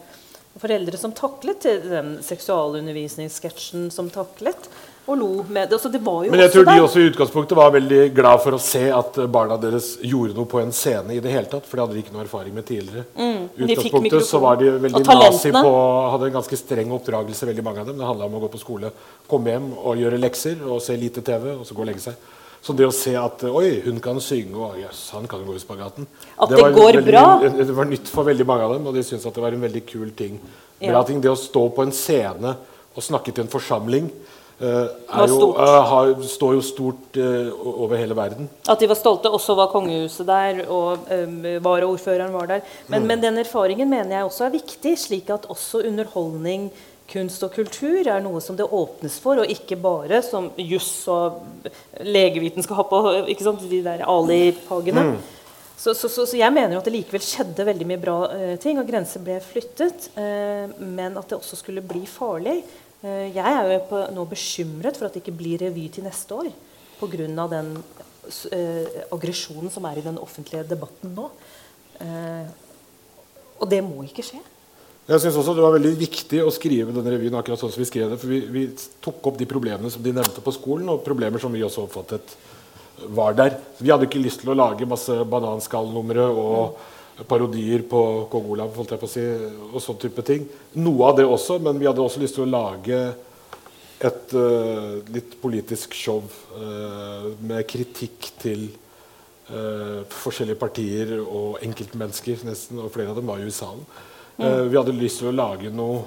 Foreldre som taklet den seksualundervisningssketsjen som taklet og lo med det. Altså, det Men jeg tror de også i utgangspunktet var veldig glad for å se at barna deres gjorde noe på en scene i det hele tatt. For det hadde de ikke noe erfaring med tidligere. Mm, utgangspunktet så var de veldig nazi på Hadde en ganske streng oppdragelse, veldig mange av dem. Det handla om å gå på skole, komme hjem og gjøre lekser og se lite TV, og så gå og legge seg. Så det å se at oi, hun kan synge, og jøss, han kan gå i spagaten At det, det går veldig, bra? Det var nytt for veldig mange av dem, og de syntes at det var en veldig kul ting. Ja. ting. Det å stå på en scene og snakke til en forsamling Uh, jo, uh, har, står jo stort uh, over hele verden. At de var stolte. Også var kongehuset der, og varaordføreren var der. Men, mm. men, den erfaringen mener jeg også er viktig, slik at også underholdning, kunst og kultur er noe som det åpnes for, og ikke bare som juss og legevitenskap og ikke sant, de der Ali-fagene. Mm. Så, så, så, så, jeg mener jo at det likevel skjedde veldig mye bra ting, og grenser ble flyttet. men at det også skulle bli farlig. Eh, jeg er jo på, nå bekymret for at det ikke blir revy til neste år pga. den uh, aggresjonen som er i den offentlige debatten nå. Uh, og det må ikke skje. Jeg synes også Det var veldig viktig å skrive denne revyen akkurat sånn som vi skrev det. For vi, vi, tok opp de problemene som de nevnte på skolen, og problemer som vi også oppfattet var der. Vi hadde ikke lyst til å lage masse bananskallnumre og parodier på Kong Olav holdt jeg på å si, og sånn type ting. Noe av det også, men vi hadde også lyst til å lage et uh, litt politisk show uh, med kritikk til uh, forskjellige partier og enkeltmennesker, nesten, og flere av dem var jo i salen. Mm. vi hadde lyst til å lage noe,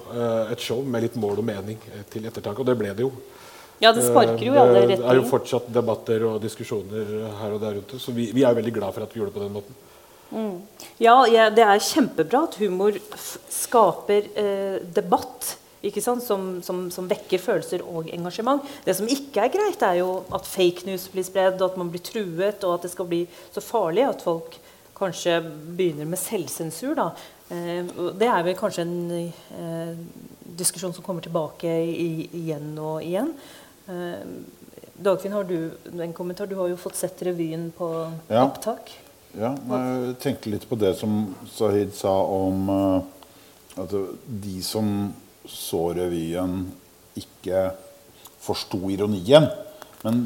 et show med litt mål og mening til ettertanke, og det ble det jo. Ja, Det sparker jo i alle retninger. Det er jo fortsatt debatter og diskusjoner her og der rundt. Så vi, vi er veldig glad for at vi gjorde det på den måten. Mm. Ja, det er kjempebra at humor skaper eh, debatt. Som, som, som, vekker følelser og engasjement. Det som ikke er greit, er jo at fake news blir spredd, og at man blir truet, og at det skal bli så farlig at folk kanskje begynner med selvsensur. Eh, det er vel kanskje en eh, diskusjon som kommer tilbake igjen og igjen. Eh, Dagfinn, har du en kommentar? Du har jo fått sett revyen på ja. opptak. Ja, jeg tenkte litt på det som Sahid sa om at de som så revyen, ikke forsto ironien. Men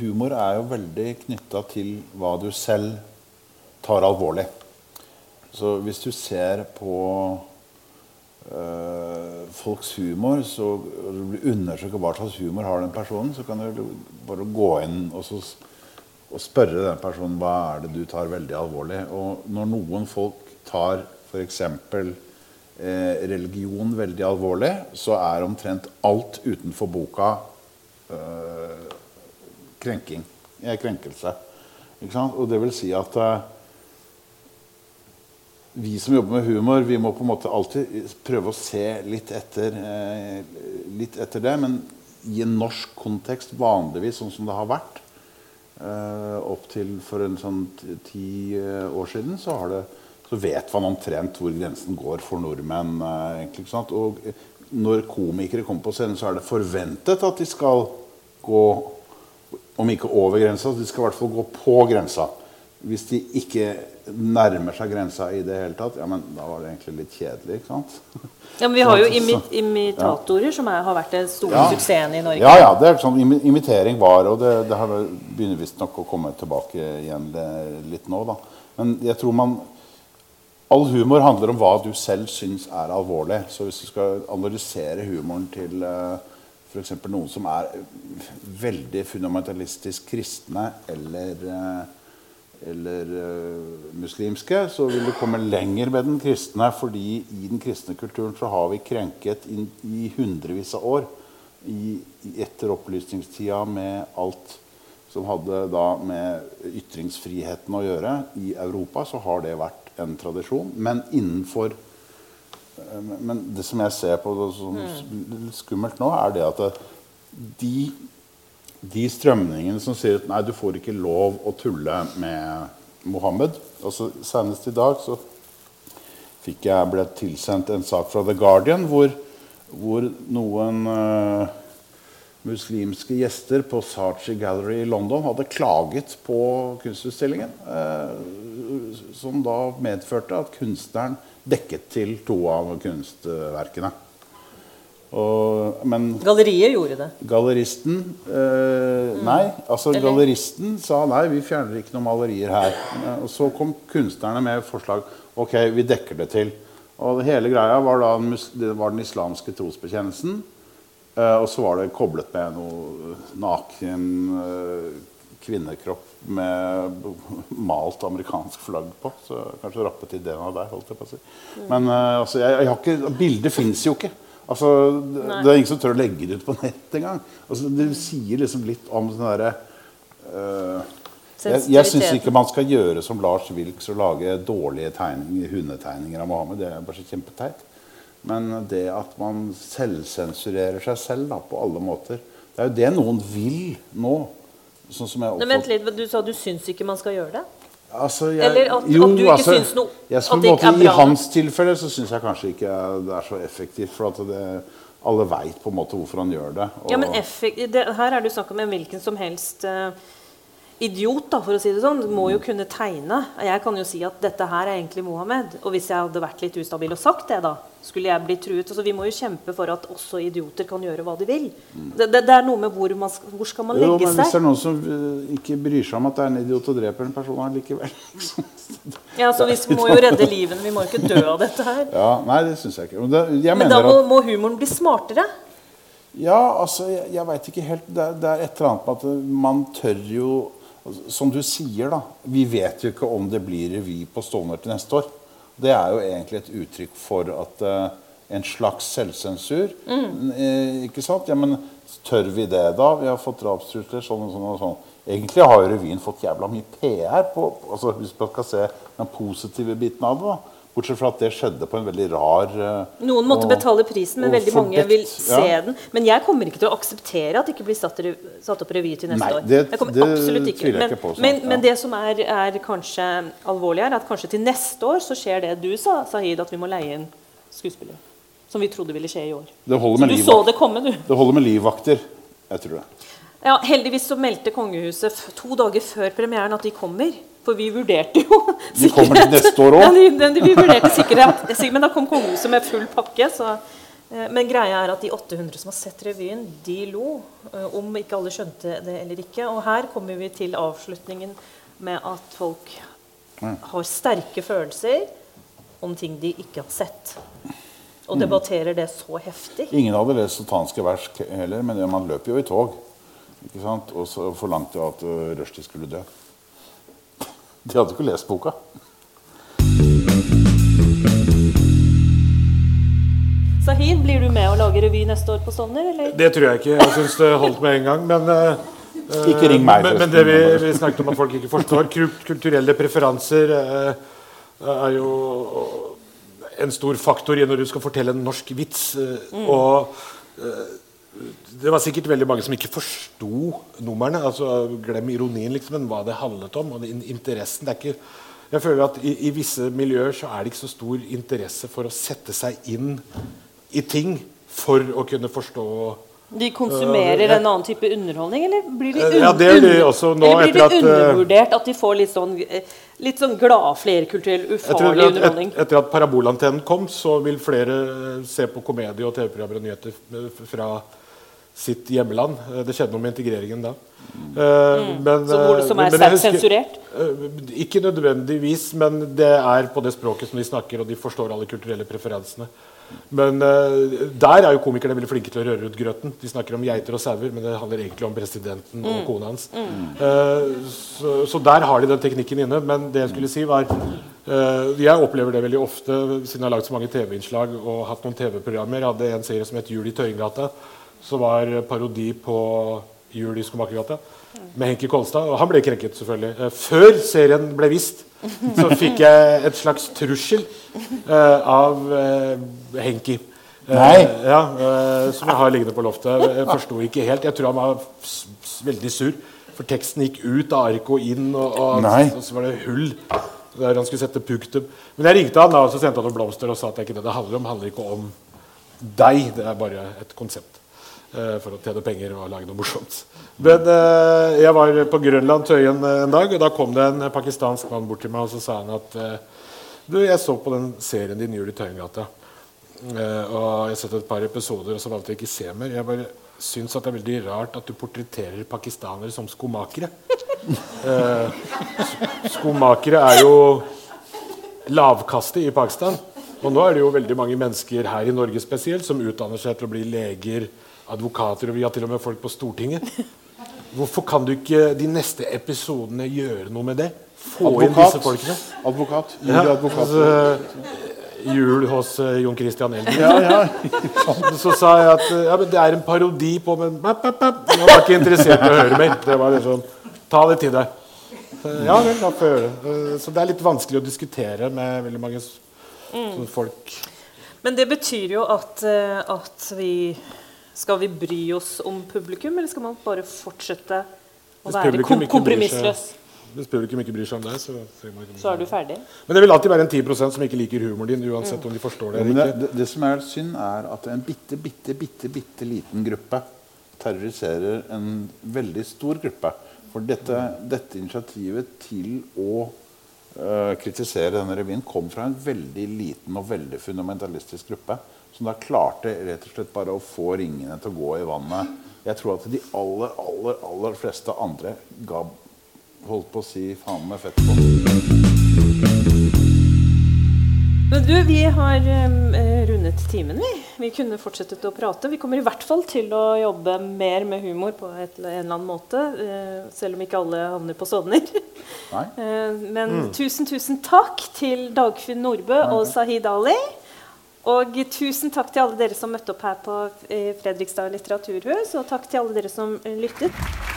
humor er jo veldig knytta til hva du selv tar alvorlig. Så hvis du ser på øh, folks humor, så du undersøker hva slags humor har den personen, så kan du bare gå inn og så og spørre den personen hva er det du tar veldig alvorlig. Og når noen folk tar f.eks. Eh, religion veldig alvorlig, så er omtrent alt utenfor boka øh, krenking. Eh, krenkelse. Og det vil si at eh, vi som jobber med humor, vi må på en måte alltid prøve å se litt etter, eh, litt etter det. Men i en norsk kontekst vanligvis sånn som det har vært, Uh, opp til for en sånn ti uh, år siden så, det, så, vet man omtrent hvor grensen går for nordmenn. Egentlig, og når komikere kommer på scenen, så er det forventet at de skal gå om ikke over grensa, så de skal i hvert fall gå på grensa. Hvis de ikke nærmer seg grensa i det hele tatt, ja, men da var det egentlig litt kjedelig. ikke sant? Ja, men Vi har jo imi imitatorer, ja. som er, har vært den store ja. suksessen i Norge. Ja, ja, det er sånn imitering var, og det, det har begynner visstnok å komme tilbake igjen litt nå. da. Men jeg tror man All humor handler om hva du selv syns er alvorlig. Så hvis du skal analysere humoren til uh, eh, f.eks. noen som er veldig fundamentalistisk kristne eller uh, eller uh, muslimske, så vil det komme lenger med den kristne. fordi i den kristne kulturen så har vi krenket inn, i hundrevis av år i, etter opplysningstida med alt som hadde da med ytringsfriheten å gjøre. I Europa så har det vært en tradisjon. Men innenfor eh, Men det som jeg ser på som skummelt nå, er det at det, de de strømningene som sier at nei, du får ikke lov å tulle med Mohammed altså, Senest i dag så fikk jeg ble tilsendt en sak fra The Guardian hvor, hvor noen uh, muslimske gjester på Saatchi Gallery i London hadde klaget på kunstutstillingen. Uh, som da medførte at kunstneren dekket til to av kunstverkene. Og, men Galleriet gjorde det? Galleristen eh, mm. Nei. altså Eller? Galleristen sa nei, vi fjerner ikke noen malerier her. Og så kom kunstnerne med forslag. Ok, vi dekker det til. Og hele greia var, da, det var den islamske trosbekjennelsen. Eh, og så var det koblet med noe naken eh, kvinnekropp med malt amerikansk flagg på. Så kanskje rappet ideen av deg, holdt jeg på å si. Mm. Men eh, altså, jeg, jeg har ikke, bildet fins jo ikke. Altså, det er ingen som tør å legge det ut på nett engang. Altså, det sier liksom litt om den derre uh, Jeg, jeg syns ikke man skal gjøre som Lars Wilks og lage dårlige tegninger, hundetegninger av Mohammed. Det er bare så kjempeteit. Men det at man selvsensurerer seg selv da, på alle måter Det er jo det noen vil nå. Sånn som jeg Nei, Vent litt, Du sa du syns ikke man skal gjøre det? Altså, jeg, Eller at, jo, at du ikke altså, syns noe jeg, at det ikke er bra? I hans tilfelle så syns jeg kanskje ikke det er så effektivt. For det, alle veit på en måte hvorfor han gjør det. ja, men det, Her er det snakk om en hvilken som helst uh, idiot, da, for å si det sånn, må jo kunne tegne. Jeg kan jo si at dette her er egentlig Mohammed. Og hvis jeg hadde vært litt ustabil og sagt det, da, skulle jeg bli truet. Altså, vi må jo kjempe for at også idioter kan gjøre hva de vil. Det, det, det er noe med hvor, man, hvor skal man legge jo, men seg. Hvis det er noen som uh, ikke bryr seg om at det er en idiot og dreper en person likevel Ja, så Vi må jo redde livene. Vi må jo ikke dø av dette her. Ja, Nei, det syns jeg ikke. Det, jeg men da må, må humoren bli smartere. Ja, altså, jeg, jeg veit ikke helt. Det, det, er et eller annet med at man tør jo som du sier, da, vi vet jo ikke om det blir revy på Stovner til neste år. Det er jo egentlig et uttrykk for at uh, en slags selvsensur. Mm. Eh, ikke sant? Ja, men tør vi det, da? Vi har fått drapstrusler sånn og sånn. og sånn. Egentlig har jo revyen fått jævla mye PR, på, altså, hvis man skal se den positive biten av det. da. Bortsett fra at det skjedde på en veldig rar uh, Noen måtte og, betale prisen, men veldig mange vil se ja. den. Men jeg kommer ikke til å akseptere at det ikke blir satt, satt opp revy til neste Nei, år. Det, jeg kommer det absolutt ikke. Men, ikke på, sånn, men, ja. men, det som er, er, kanskje alvorlig, er at kanskje til neste år så skjer det du sa, Sahid, at vi må leie inn skuespillere. Som vi trodde ville skje i år. Det holder med så du så det komme, du. Det holder med livvakter. Jeg tror det. Ja, Heldigvis så meldte kongehuset to dager før premieren at de kommer. For vi vurderte jo sikkerhet. De kommer til neste år òg? Ja, vi vurderte sikkerhet. Men da kom kongehuset med full pakke. Så, eh, men greia er at de 800 som har sett revyen, de lo. Eh, om ikke alle skjønte det eller ikke. Og her kommer vi til avslutningen med at folk har sterke følelser om ting de ikke har sett. Og debatterer det så heftig. Ingen hadde lest satanske vers heller, men man løper jo i tog. ikke sant? Og så forlangte at uh, Rushdie skulle dø. De hadde ikke lest boka. Sahid, blir du med å lage revy neste år på Stovner? Det tror jeg ikke. Jeg syns det holdt med en gang. Men, uh, ikke ring meg. Men, men det vi, vi, snakket om at folk ikke forstår Kulturelle preferanser uh, er jo en stor faktor i når du skal fortelle en norsk vits. Uh, mm. Og det var sikkert veldig mange som ikke forsto numrene. altså Glem ironien, liksom, men hva det handlet om. og det, interessen. Det er ikke, jeg føler at i, i, visse miljøer så er det ikke så stor interesse for å sette seg inn i ting for å kunne forstå de konsumerer uh, en annen type underholdning, eller blir de, un ja, det de også nå, eller blir de at, undervurdert? At de får litt sånn, litt sånn glad, flerkulturell, ufarlig at, underholdning? Et, etter at parabolantennen kom, så vil flere se på komedie og TV-programmer og nyheter fra sitt hjemland. Eh, det skjedde noe med integreringen da. Mm. Men, så hvor, som er sterkt sensurert? Ikke nødvendigvis, men det er på det språket som de snakker, og de forstår alle kulturelle preferansene. Men eh, der er jo komikerne veldig flinke til å røre ut grøten. De snakker om geiter og sauer, men det handler egentlig om presidenten og kona hans. Eh, så, så der har de den teknikken inne. Men det jeg skulle si, var eh, Jeg opplever det veldig ofte siden jeg har lagd så mange TV-innslag og hatt noen TV-programmer. Jeg hadde en serie som het Jul i Tøyengata, som var parodi på Jul i Skomakergata med Henki Kolstad. Og han ble krenket, selvfølgelig. Eh, før serien ble vist, så fikk jeg et slags trussel uh, av uh, Henki. Eh, Nei. ja, eh, som jeg har liggende på loftet. Jeg forsto ikke helt. Jeg tror han var veldig sur. For teksten gikk ut av arket og inn, og, og, og så var det hull der han skulle sette punktum. Men jeg ringte han da, og så sendte han noen blomster og sa at det ikke det det handler om. Det handler ikke om deg. Det er bare et konsept for å tjene penger og lage noe morsomt. Men eh, jeg var på Grønland Tøyen eh, en dag, og da kom det en pakistansk mann bort til meg og så sa han at eh, du, jeg så på den serien din Jul i Tøyengata. Eh, og jeg har sett et par episoder, og så valgte jeg ikke se mer. Jeg bare syns at det er veldig rart at du portretterer pakistanere som skomakere. Eh, skomakere er jo lavkastet i Pakistan. Og nå er det jo veldig mange mennesker her i Norge spesielt som utdanner seg til å bli leger, advokater, og vi har til og med folk på Stortinget. Hvorfor kan du ikke de neste episodene gjøre noe med det? Få inn disse folkene. Advokat. Ja, advokat. altså, jul hos uh, Jon Christian Elden. Ja, ja. Så sa jeg at eh, ja, men det er en parodi på Men pap, pap. jeg var ikke interessert i å høre mer. Det var liksom Ta det til deg. Så, Ja vel, da får jeg gjøre det. Eh, Så det er litt vanskelig å diskutere med veldig mange mm. folk. Men det betyr jo at, eh, at vi Skal vi bry oss om publikum, eller skal man bare fortsette å være kom kompromissløs? Hvis publikum ikke bryr seg om deg, så trenger man ikke Så er du ferdig? Men det vil alltid være en 10% som ikke liker humoren din, uansett om de forstår det Ja, eller det, ikke. det, det som er synd, er at en bitte, bitte, bitte, bitte liten gruppe terroriserer en veldig stor gruppe. For dette, dette initiativet til å uh, kritisere denne revyen kom fra en veldig liten og veldig fundamentalistisk gruppe. Som da klarte rett og slett bare å få ringene til å gå i vannet. Jeg tror at de aller, aller, aller fleste andre ga holdt på å si faen meg fett på. Men du, vi har eh, rundet timen, vi. Vi kunne fortsettet å prate. Vi kommer i hvert fall til å jobbe mer med humor på et, en eller annen måte. eh, selv om ikke alle havner på Stovner. Nei? Eh, men tusen, tusen takk til Dagfinn Nordbø og Sahid Ali. Og tusen takk til alle dere som møtte opp her på eh, Fredrikstad litteraturhus. Og takk til alle dere som eh, lyttet.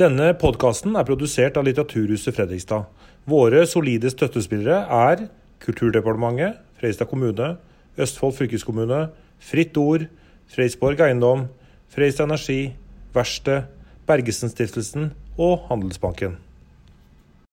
Denne podkasten er produsert av Litteraturhuset Fredrikstad. Våre solide støttespillere er Kulturdepartementet, Fredrikstad kommune, Østfold fylkeskommune, Fritt Ord, Freisborg Eiendom, Fredrikstad Energi, Verksted, Bergesen-stiftelsen og Handelsbanken.